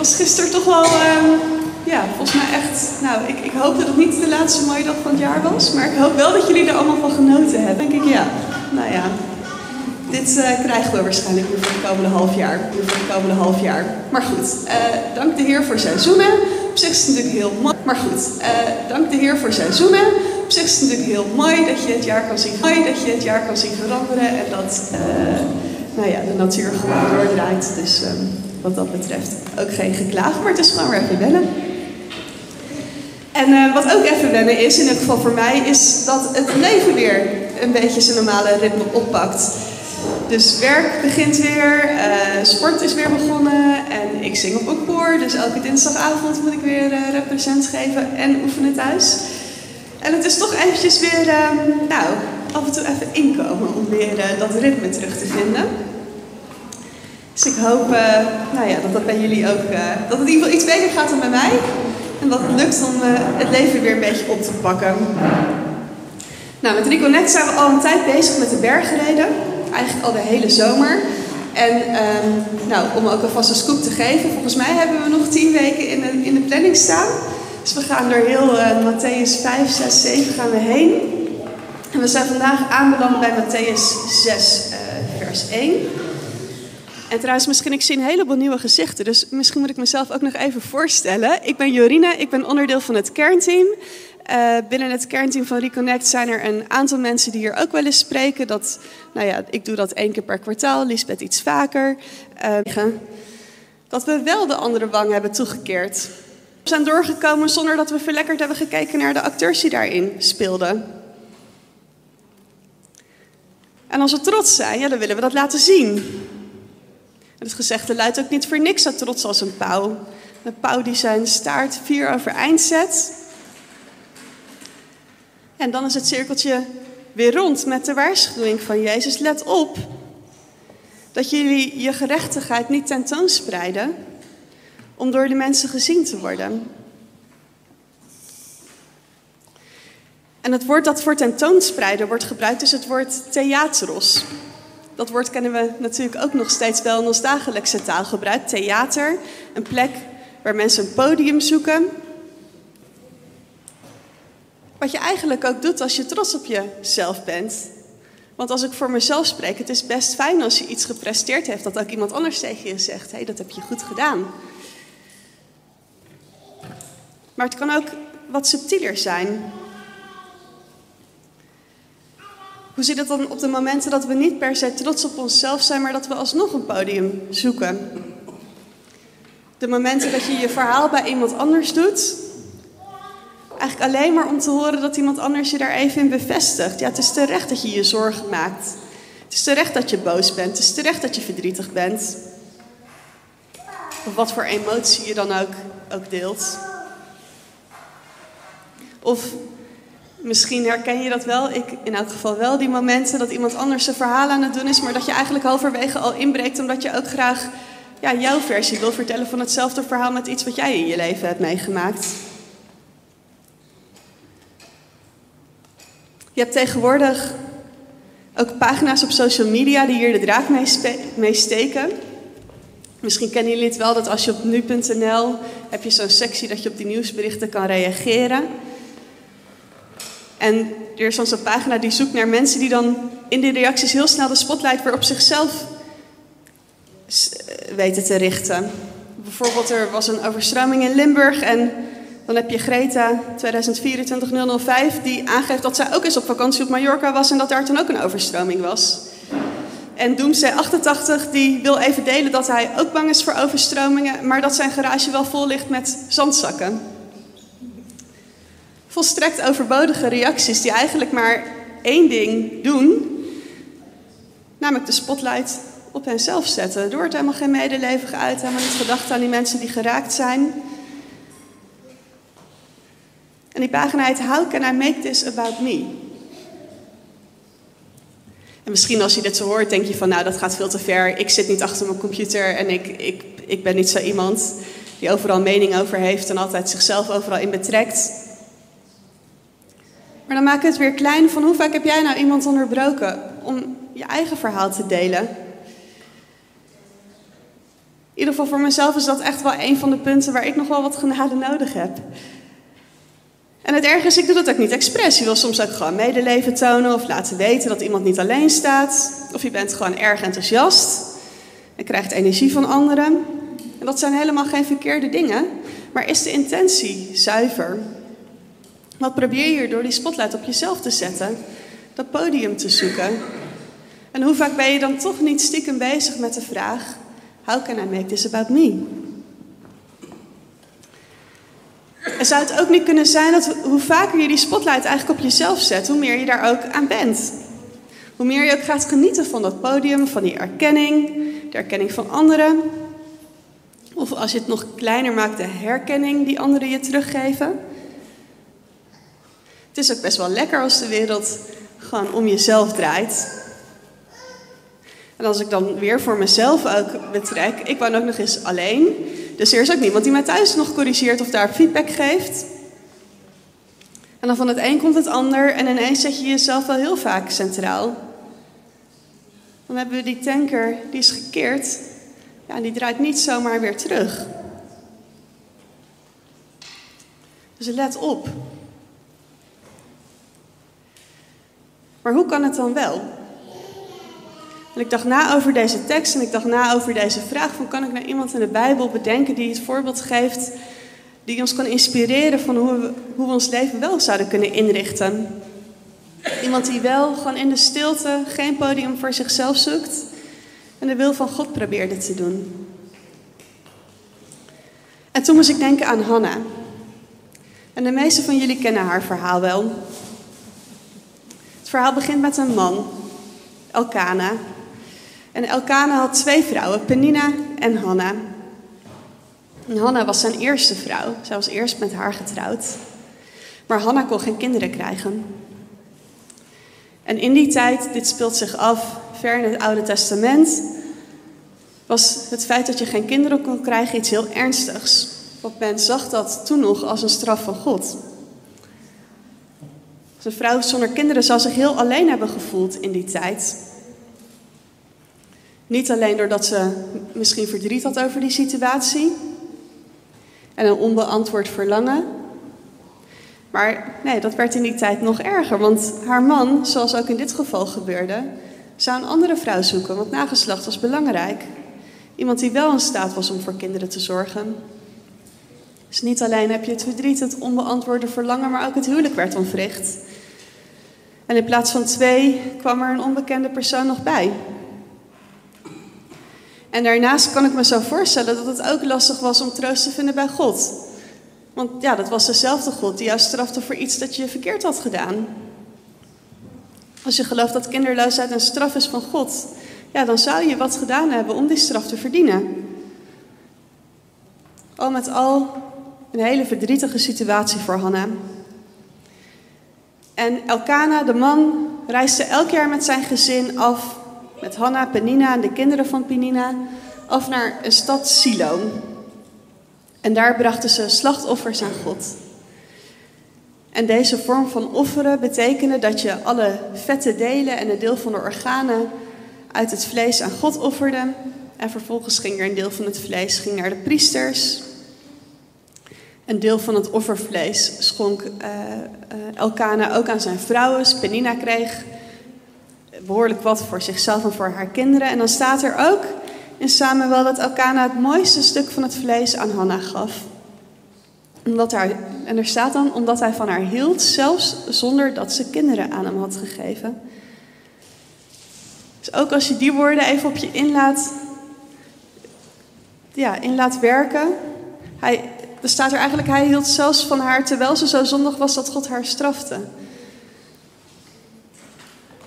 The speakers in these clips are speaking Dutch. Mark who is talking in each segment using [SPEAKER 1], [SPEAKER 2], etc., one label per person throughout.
[SPEAKER 1] was gisteren toch wel, ehm, ja, volgens mij echt, nou, ik, ik hoop dat het niet de laatste mooie dag van het jaar was, maar ik hoop wel dat jullie er allemaal van genoten hebben. denk ik, ja, nou ja, dit uh, krijgen we waarschijnlijk weer voor de komende half jaar. Voor de komende half jaar. Maar goed, uh, dank de Heer voor seizoenen. Op zich is het natuurlijk heel mooi. Maar goed, uh, dank de Heer voor seizoenen. Op zich is het natuurlijk heel mooi dat je het jaar kan zien, mooi dat je het jaar kan zien veranderen. En dat nou ja, de natuur gewoon doordraait. Dus um, wat dat betreft ook geen geklaag. Maar het is gewoon weer even wennen. En wat ook even wennen is, in ieder geval voor mij, is dat het leven weer een beetje zijn normale ritme oppakt. Dus werk begint weer, uh, sport is weer begonnen en ik zing op een. Dus elke dinsdagavond moet ik weer uh, represent geven en oefenen thuis. En het is toch eventjes weer, nou, af en toe even inkomen om weer eh, dat ritme terug te vinden. Dus ik hoop nou ja, dat dat bij jullie ook, dat het in ieder geval iets beter gaat dan bij mij. En dat het lukt om het leven weer een beetje op te pakken. Nou, met Net zijn we al een tijd bezig met de bergreden eigenlijk al de hele zomer. En um, nou, om ook alvast een scoop te geven, volgens mij hebben we nog tien weken in de, in de planning staan. Dus we gaan door heel uh, Matthäus 5, 6, 7 gaan we heen. En we zijn vandaag aanbeland bij Matthäus 6, uh, vers 1. En trouwens, misschien ik zie een heleboel nieuwe gezichten, dus misschien moet ik mezelf ook nog even voorstellen. Ik ben Jorine, ik ben onderdeel van het kernteam. Uh, binnen het kernteam van Reconnect zijn er een aantal mensen die hier ook wel eens spreken. Dat, nou ja, ik doe dat één keer per kwartaal, Lisbeth iets vaker. Uh, dat we wel de andere wang hebben toegekeerd. We zijn doorgekomen zonder dat we verlekkerd hebben gekeken naar de acteurs die daarin speelden. En als we trots zijn, ja, dan willen we dat laten zien. Het gezegde luidt ook niet voor niks zo trots als een pauw. Een pauw die zijn staart vier overeind zet en dan is het cirkeltje weer rond met de waarschuwing van Jezus. Let op dat jullie je gerechtigheid niet tentoonspreiden om door de mensen gezien te worden. En het woord dat voor tentoonspreiden wordt gebruikt is het woord theateros. Dat woord kennen we natuurlijk ook nog steeds wel in ons dagelijkse taalgebruik. Theater, een plek waar mensen een podium zoeken wat je eigenlijk ook doet als je trots op jezelf bent. Want als ik voor mezelf spreek, het is best fijn als je iets gepresteerd heeft, dat ook iemand anders tegen je zegt: hé, hey, dat heb je goed gedaan. Maar het kan ook wat subtieler zijn. Hoe zit het dan op de momenten dat we niet per se trots op onszelf zijn, maar dat we alsnog een podium zoeken? De momenten dat je je verhaal bij iemand anders doet, Eigenlijk alleen maar om te horen dat iemand anders je daar even in bevestigt. Ja, het is terecht dat je je zorgen maakt. Het is terecht dat je boos bent. Het is terecht dat je verdrietig bent. Of wat voor emotie je dan ook, ook deelt. Of misschien herken je dat wel. Ik in elk geval wel. Die momenten dat iemand anders zijn verhaal aan het doen is. Maar dat je eigenlijk halverwege al inbreekt. Omdat je ook graag ja, jouw versie wil vertellen van hetzelfde verhaal met iets wat jij in je leven hebt meegemaakt. Je hebt tegenwoordig ook pagina's op social media die hier de draad mee, steken. Misschien kennen jullie het wel dat als je op nu.nl heb je zo'n sectie dat je op die nieuwsberichten kan reageren. En er is dan zo'n pagina die zoekt naar mensen die dan in die reacties heel snel de spotlight weer op zichzelf eh, weten te richten. Bijvoorbeeld er was een overstroming in Limburg en dan heb je Greta 2024-005 die aangeeft dat zij ook eens op vakantie op Mallorca was en dat daar toen ook een overstroming was. En Doomsday 88 die wil even delen dat hij ook bang is voor overstromingen, maar dat zijn garage wel vol ligt met zandzakken. Volstrekt overbodige reacties die eigenlijk maar één ding doen, namelijk de spotlight op henzelf zetten. Door het helemaal geen medeleven uit, helemaal niet gedacht aan die mensen die geraakt zijn. En die pagina heet How can I make this about me? En misschien als je dit zo hoort, denk je van nou dat gaat veel te ver. Ik zit niet achter mijn computer en ik, ik, ik ben niet zo iemand die overal mening over heeft en altijd zichzelf overal in betrekt. Maar dan maak ik het weer klein van hoe vaak heb jij nou iemand onderbroken om je eigen verhaal te delen? ieder geval voor mezelf is dat echt wel een van de punten waar ik nog wel wat genade nodig heb. En het ergste is, ik doe dat ook niet expres. Je wil soms ook gewoon medeleven tonen of laten weten dat iemand niet alleen staat. Of je bent gewoon erg enthousiast en krijgt energie van anderen. En dat zijn helemaal geen verkeerde dingen. Maar is de intentie zuiver? Wat probeer je door die spotlight op jezelf te zetten? Dat podium te zoeken? En hoe vaak ben je dan toch niet stiekem bezig met de vraag: How can I make this about me? En zou het ook niet kunnen zijn dat hoe vaker je die spotlight eigenlijk op jezelf zet, hoe meer je daar ook aan bent? Hoe meer je ook gaat genieten van dat podium, van die erkenning, de erkenning van anderen. Of als je het nog kleiner maakt, de herkenning die anderen je teruggeven. Het is ook best wel lekker als de wereld gewoon om jezelf draait. En als ik dan weer voor mezelf ook betrek, ik woon ook nog eens alleen. Dus er is ook niemand die mij thuis nog corrigeert of daar feedback geeft. En dan van het een komt het ander en ineens zet je jezelf wel heel vaak centraal. Dan hebben we die tanker, die is gekeerd. Ja, die draait niet zomaar weer terug. Dus let op. Maar hoe kan het dan wel? En ik dacht na over deze tekst en ik dacht na over deze vraag: van kan ik nou iemand in de Bijbel bedenken die het voorbeeld geeft, die ons kan inspireren van hoe we, hoe we ons leven wel zouden kunnen inrichten? Iemand die wel gewoon in de stilte geen podium voor zichzelf zoekt en de wil van God probeerde te doen. En toen moest ik denken aan Hanna. En de meeste van jullie kennen haar verhaal wel. Verhaal begint met een man, Elkana, en Elkana had twee vrouwen, Penina en Hanna. Hanna was zijn eerste vrouw. Zij was eerst met haar getrouwd. Maar Hanna kon geen kinderen krijgen. En in die tijd, dit speelt zich af ver in het Oude Testament, was het feit dat je geen kinderen kon krijgen iets heel ernstigs. Want men zag dat toen nog als een straf van God. Dus een vrouw zonder kinderen zou zich heel alleen hebben gevoeld in die tijd. Niet alleen doordat ze misschien verdriet had over die situatie en een onbeantwoord verlangen. Maar nee, dat werd in die tijd nog erger, want haar man, zoals ook in dit geval gebeurde, zou een andere vrouw zoeken, want nageslacht was belangrijk. Iemand die wel in staat was om voor kinderen te zorgen. Dus niet alleen heb je het verdriet, het onbeantwoorde verlangen, maar ook het huwelijk werd ontwricht. En in plaats van twee kwam er een onbekende persoon nog bij. En daarnaast kan ik me zo voorstellen dat het ook lastig was om troost te vinden bij God. Want ja, dat was dezelfde God die jou strafte voor iets dat je verkeerd had gedaan. Als je gelooft dat kinderloosheid een straf is van God, ja, dan zou je wat gedaan hebben om die straf te verdienen. Al met al een hele verdrietige situatie voor Hanna. En Elkana, de man, reisde elk jaar met zijn gezin af met Hanna, Penina en de kinderen van Penina af naar een stad Silo. En daar brachten ze slachtoffers aan God. En deze vorm van offeren betekende dat je alle vette delen en een deel van de organen uit het vlees aan God offerde. En vervolgens ging er een deel van het vlees ging naar de priesters. Een deel van het offervlees schonk uh, Elkana ook aan zijn vrouwen. Penina kreeg behoorlijk wat voor zichzelf en voor haar kinderen. En dan staat er ook in Samuel dat Elkana het mooiste stuk van het vlees aan Hanna gaf. Omdat hij, en er staat dan, omdat hij van haar hield, zelfs zonder dat ze kinderen aan hem had gegeven. Dus ook als je die woorden even op je inlaat, ja, inlaat werken. Hij, er staat er eigenlijk, hij hield zelfs van haar terwijl ze zo zondig was dat God haar strafte.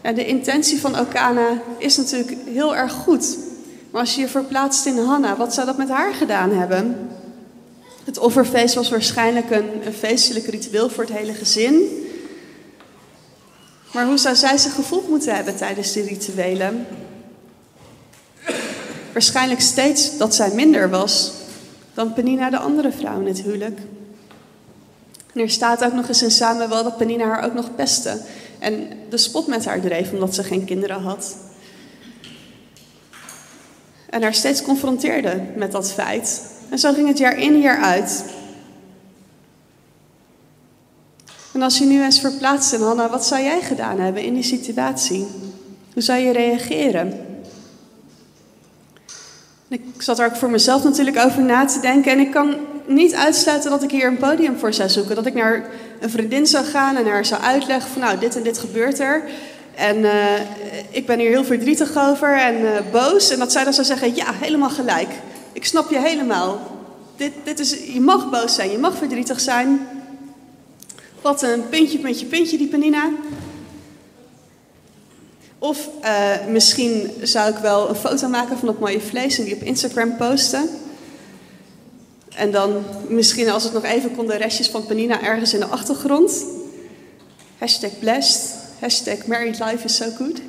[SPEAKER 1] En de intentie van Okana is natuurlijk heel erg goed. Maar als je je verplaatst in Hanna, wat zou dat met haar gedaan hebben? Het offerfeest was waarschijnlijk een, een feestelijk ritueel voor het hele gezin. Maar hoe zou zij zich gevoeld moeten hebben tijdens die rituelen? Waarschijnlijk steeds dat zij minder was dan Penina de andere vrouw in het huwelijk. En er staat ook nog eens in Samuel dat Penina haar ook nog pestte. En de spot met haar dreef omdat ze geen kinderen had. en haar steeds confronteerde met dat feit. En zo ging het jaar in, jaar uit. En als je nu eens verplaatst in Hanna, wat zou jij gedaan hebben in die situatie? Hoe zou je reageren? Ik zat er ook voor mezelf natuurlijk over na te denken. En ik kan niet uitsluiten dat ik hier een podium voor zou zoeken. Dat ik naar een vriendin zou gaan en haar zou uitleggen van nou, dit en dit gebeurt er. En uh, ik ben hier heel verdrietig over en uh, boos. En dat zij dan zou zeggen, ja, helemaal gelijk. Ik snap je helemaal. Dit, dit is, je mag boos zijn, je mag verdrietig zijn. Wat een puntje, puntje, puntje, die Panina. Of uh, misschien zou ik wel een foto maken van dat mooie vlees en die op Instagram posten. En dan misschien als het nog even kon de restjes van Panina ergens in de achtergrond. Hashtag blessed. Hashtag married life is so good.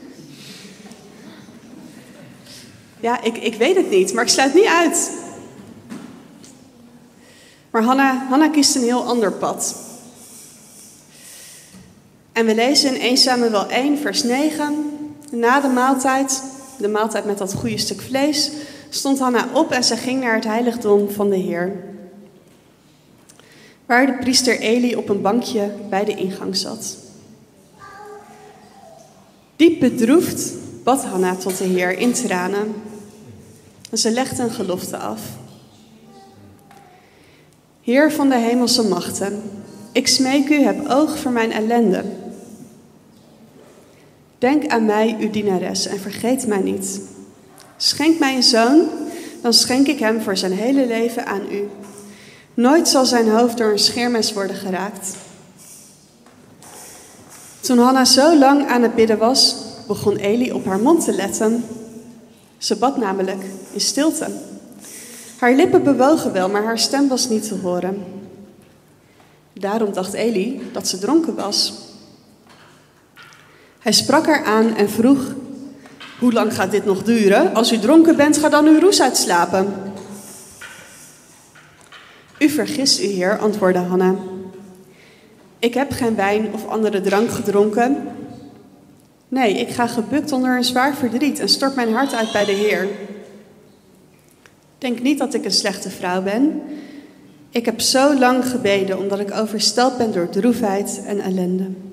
[SPEAKER 1] Ja, ik, ik weet het niet, maar ik sluit niet uit. Maar Hanna, Hanna kiest een heel ander pad. En we lezen in 1 Samuel 1, vers 9. Na de maaltijd, de maaltijd met dat goede stuk vlees, stond Hanna op en ze ging naar het heiligdom van de Heer. Waar de priester Eli op een bankje bij de ingang zat. Diep bedroefd bad Hanna tot de Heer in tranen. En ze legde een gelofte af. Heer van de hemelse machten, ik smeek u, heb oog voor mijn ellende. Denk aan mij, uw dienares, en vergeet mij niet. Schenk mij een zoon, dan schenk ik hem voor zijn hele leven aan u. Nooit zal zijn hoofd door een scheermes worden geraakt. Toen Hanna zo lang aan het bidden was, begon Eli op haar mond te letten. Ze bad namelijk in stilte. Haar lippen bewogen wel, maar haar stem was niet te horen. Daarom dacht Eli dat ze dronken was. Hij sprak haar aan en vroeg: Hoe lang gaat dit nog duren? Als u dronken bent, ga dan uw roes uitslapen. U vergist u, heer, antwoordde Hanna. Ik heb geen wijn of andere drank gedronken. Nee, ik ga gebukt onder een zwaar verdriet en stort mijn hart uit bij de Heer. Denk niet dat ik een slechte vrouw ben. Ik heb zo lang gebeden omdat ik oversteld ben door droefheid en ellende.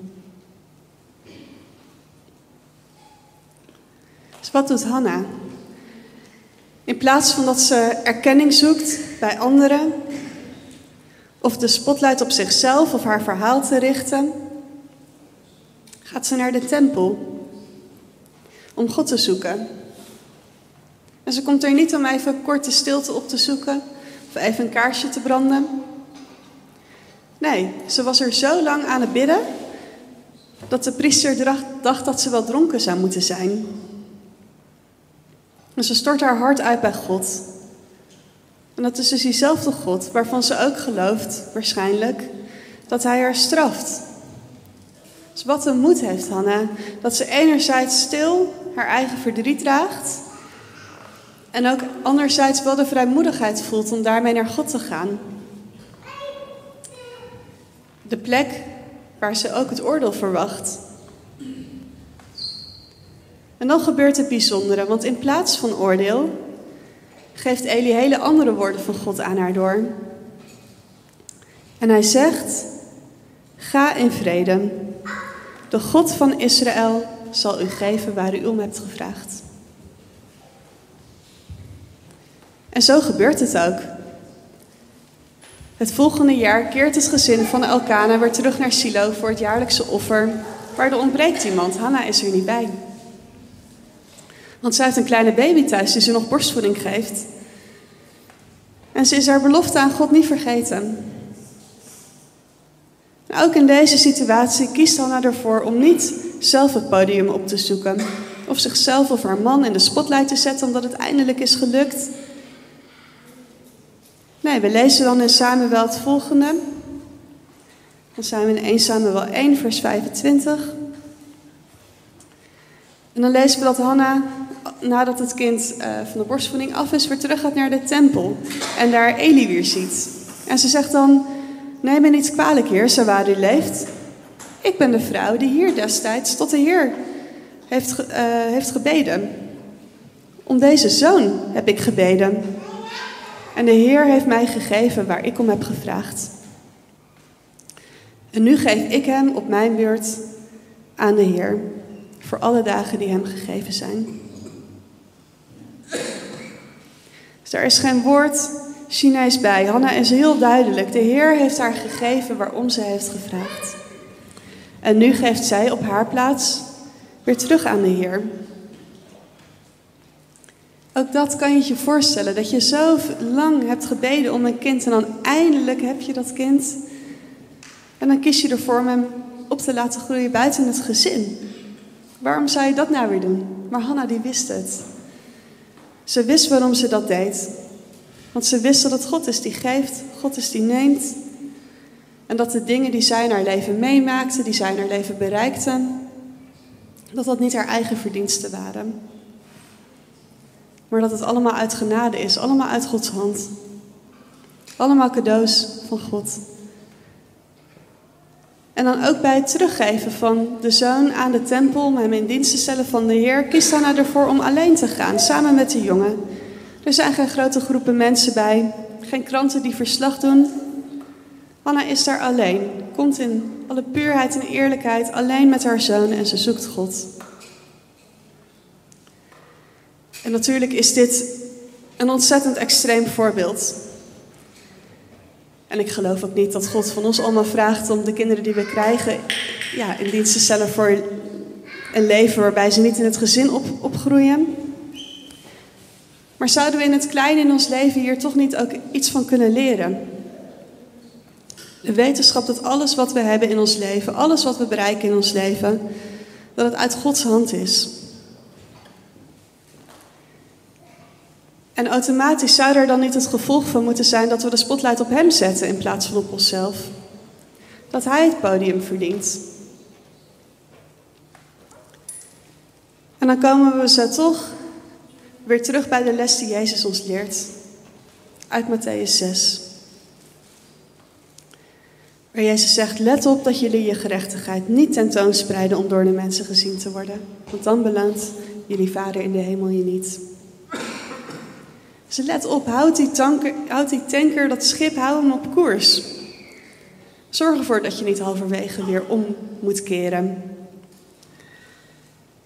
[SPEAKER 1] Dus wat doet Hanna? In plaats van dat ze erkenning zoekt bij anderen, of de spotlight op zichzelf of haar verhaal te richten, gaat ze naar de tempel om God te zoeken. En ze komt er niet om even korte stilte op te zoeken of even een kaarsje te branden. Nee, ze was er zo lang aan het bidden dat de priester dacht dat ze wel dronken zou moeten zijn. En ze stort haar hart uit bij God. En dat is dus diezelfde God waarvan ze ook gelooft, waarschijnlijk, dat hij haar straft. Dus wat een moed heeft Hanna, dat ze enerzijds stil haar eigen verdriet draagt en ook anderzijds wel de vrijmoedigheid voelt om daarmee naar God te gaan. De plek waar ze ook het oordeel verwacht. En dan gebeurt het bijzondere, want in plaats van oordeel geeft Eli hele andere woorden van God aan haar door. En hij zegt: Ga in vrede. De God van Israël zal u geven waar u om hebt gevraagd. En zo gebeurt het ook. Het volgende jaar keert het gezin van Elkana weer terug naar Silo voor het jaarlijkse offer. Maar er ontbreekt iemand. Hanna is er niet bij. Want zij heeft een kleine baby thuis die ze nog borstvoeding geeft. En ze is haar belofte aan God niet vergeten. ook in deze situatie kiest Hanna ervoor om niet zelf het podium op te zoeken. Of zichzelf of haar man in de spotlight te zetten omdat het eindelijk is gelukt. Nee, we lezen dan in Samuel het volgende. Dan zijn we in 1 Samuel 1, vers 25. En dan lezen we dat Hanna, nadat het kind uh, van de borstvoeding af is, weer terug gaat naar de tempel. En daar Eli weer ziet. En ze zegt dan, neem me niet kwalijk heer, zo waar u leeft. Ik ben de vrouw die hier destijds tot de Heer heeft, uh, heeft gebeden. Om deze zoon heb ik gebeden. En de Heer heeft mij gegeven waar ik om heb gevraagd. En nu geef ik hem op mijn beurt aan de Heer voor alle dagen die hem gegeven zijn. Dus er is geen woord Chinees bij. Hanna is heel duidelijk. De Heer heeft haar gegeven waarom ze heeft gevraagd. En nu geeft zij op haar plaats weer terug aan de Heer. Ook dat kan je je voorstellen, dat je zo lang hebt gebeden om een kind en dan eindelijk heb je dat kind. En dan kies je ervoor om hem op te laten groeien buiten het gezin. Waarom zou je dat nou weer doen? Maar Hanna die wist het. Ze wist waarom ze dat deed. Want ze wist dat het God is die geeft, God is die neemt. En dat de dingen die zij in haar leven meemaakte, die zij in haar leven bereikte, dat dat niet haar eigen verdiensten waren. Maar dat het allemaal uit genade is, allemaal uit Gods hand. Allemaal cadeaus van God. En dan ook bij het teruggeven van de zoon aan de tempel, hem in dienst te stellen van de Heer, kiest Hanna ervoor om alleen te gaan, samen met de jongen. Er zijn geen grote groepen mensen bij, geen kranten die verslag doen. Hanna is daar alleen, komt in alle puurheid en eerlijkheid alleen met haar zoon en ze zoekt God. En natuurlijk is dit een ontzettend extreem voorbeeld. En ik geloof ook niet dat God van ons allemaal vraagt om de kinderen die we krijgen ja, in dienst te stellen voor een leven waarbij ze niet in het gezin op, opgroeien. Maar zouden we in het kleine in ons leven hier toch niet ook iets van kunnen leren? De wetenschap dat alles wat we hebben in ons leven, alles wat we bereiken in ons leven, dat het uit Gods hand is. En automatisch zou er dan niet het gevolg van moeten zijn dat we de spotlight op Hem zetten in plaats van op onszelf. Dat Hij het podium verdient. En dan komen we zo toch weer terug bij de les die Jezus ons leert. Uit Matthäus 6. Waar Jezus zegt, let op dat jullie je gerechtigheid niet tentoonspreiden om door de mensen gezien te worden. Want dan beloont jullie Vader in de hemel je niet. Dus let op, houd die, tanker, houd die tanker, dat schip, hou hem op koers. Zorg ervoor dat je niet halverwege weer om moet keren.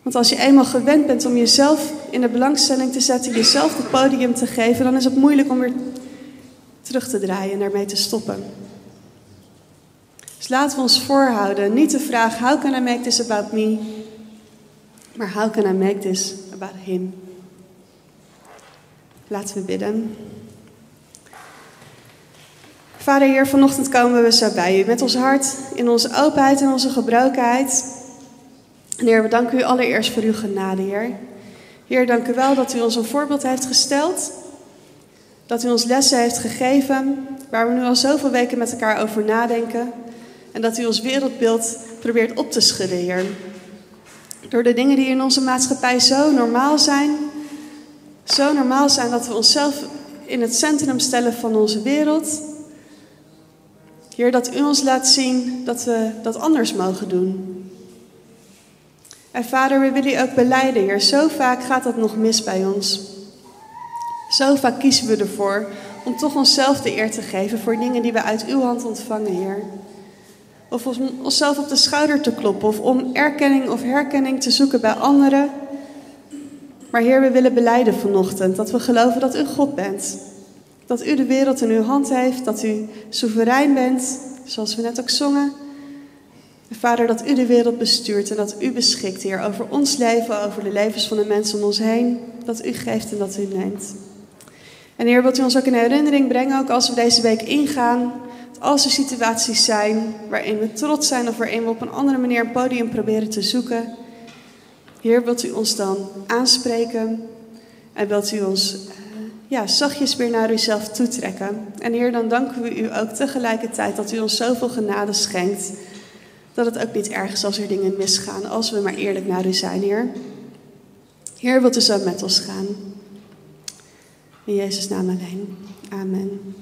[SPEAKER 1] Want als je eenmaal gewend bent om jezelf in de belangstelling te zetten, jezelf het podium te geven, dan is het moeilijk om weer terug te draaien en daarmee te stoppen. Dus laten we ons voorhouden, niet de vraag, how can I make this about me? Maar how can I make this about him? Laten we bidden. Vader Heer, vanochtend komen we zo bij u met ons hart, in onze openheid en onze gebrokenheid. En Heer, we danken u allereerst voor uw genade, Heer. Heer, dank u wel dat u ons een voorbeeld heeft gesteld. Dat u ons lessen heeft gegeven, waar we nu al zoveel weken met elkaar over nadenken. En dat u ons wereldbeeld probeert op te schudden, Heer. Door de dingen die in onze maatschappij zo normaal zijn, zo normaal zijn dat we onszelf in het centrum stellen van onze wereld. Heer, dat u ons laat zien dat we dat anders mogen doen. En vader, we willen u ook beleiden, Heer. Zo vaak gaat dat nog mis bij ons. Zo vaak kiezen we ervoor om toch onszelf de eer te geven voor dingen die we uit uw hand ontvangen, Heer. Of om onszelf op de schouder te kloppen, of om erkenning of herkenning te zoeken bij anderen maar Heer, we willen beleiden vanochtend dat we geloven dat u God bent. Dat u de wereld in uw hand heeft, dat u soeverein bent, zoals we net ook zongen. Vader, dat u de wereld bestuurt en dat u beschikt, Heer, over ons leven, over de levens van de mensen om ons heen. Dat u geeft en dat u neemt. En Heer, wilt u ons ook in herinnering brengen, ook als we deze week ingaan, als er situaties zijn waarin we trots zijn of waarin we op een andere manier een podium proberen te zoeken, Heer, wilt u ons dan aanspreken en wilt u ons uh, ja, zachtjes weer naar uzelf toetrekken. En Heer, dan danken we u ook tegelijkertijd dat u ons zoveel genade schenkt. Dat het ook niet erg is als er dingen misgaan, als we maar eerlijk naar u zijn, Heer. Heer, wilt u zo met ons gaan. In Jezus' naam alleen. Amen.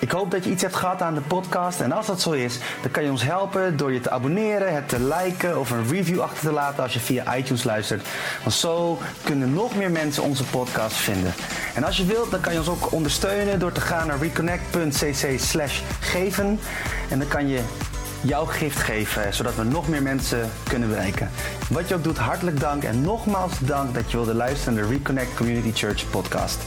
[SPEAKER 2] Ik hoop dat je iets hebt gehad aan de podcast. En als dat zo is, dan kan je ons helpen door je te abonneren, het te liken of een review achter te laten als je via iTunes luistert. Want zo kunnen nog meer mensen onze podcast vinden. En als je wilt, dan kan je ons ook ondersteunen door te gaan naar reconnect.cc slash geven. En dan kan je jouw gift geven, zodat we nog meer mensen kunnen bereiken. Wat je ook doet, hartelijk dank en nogmaals dank dat je wilde luisteren naar de Reconnect Community Church podcast.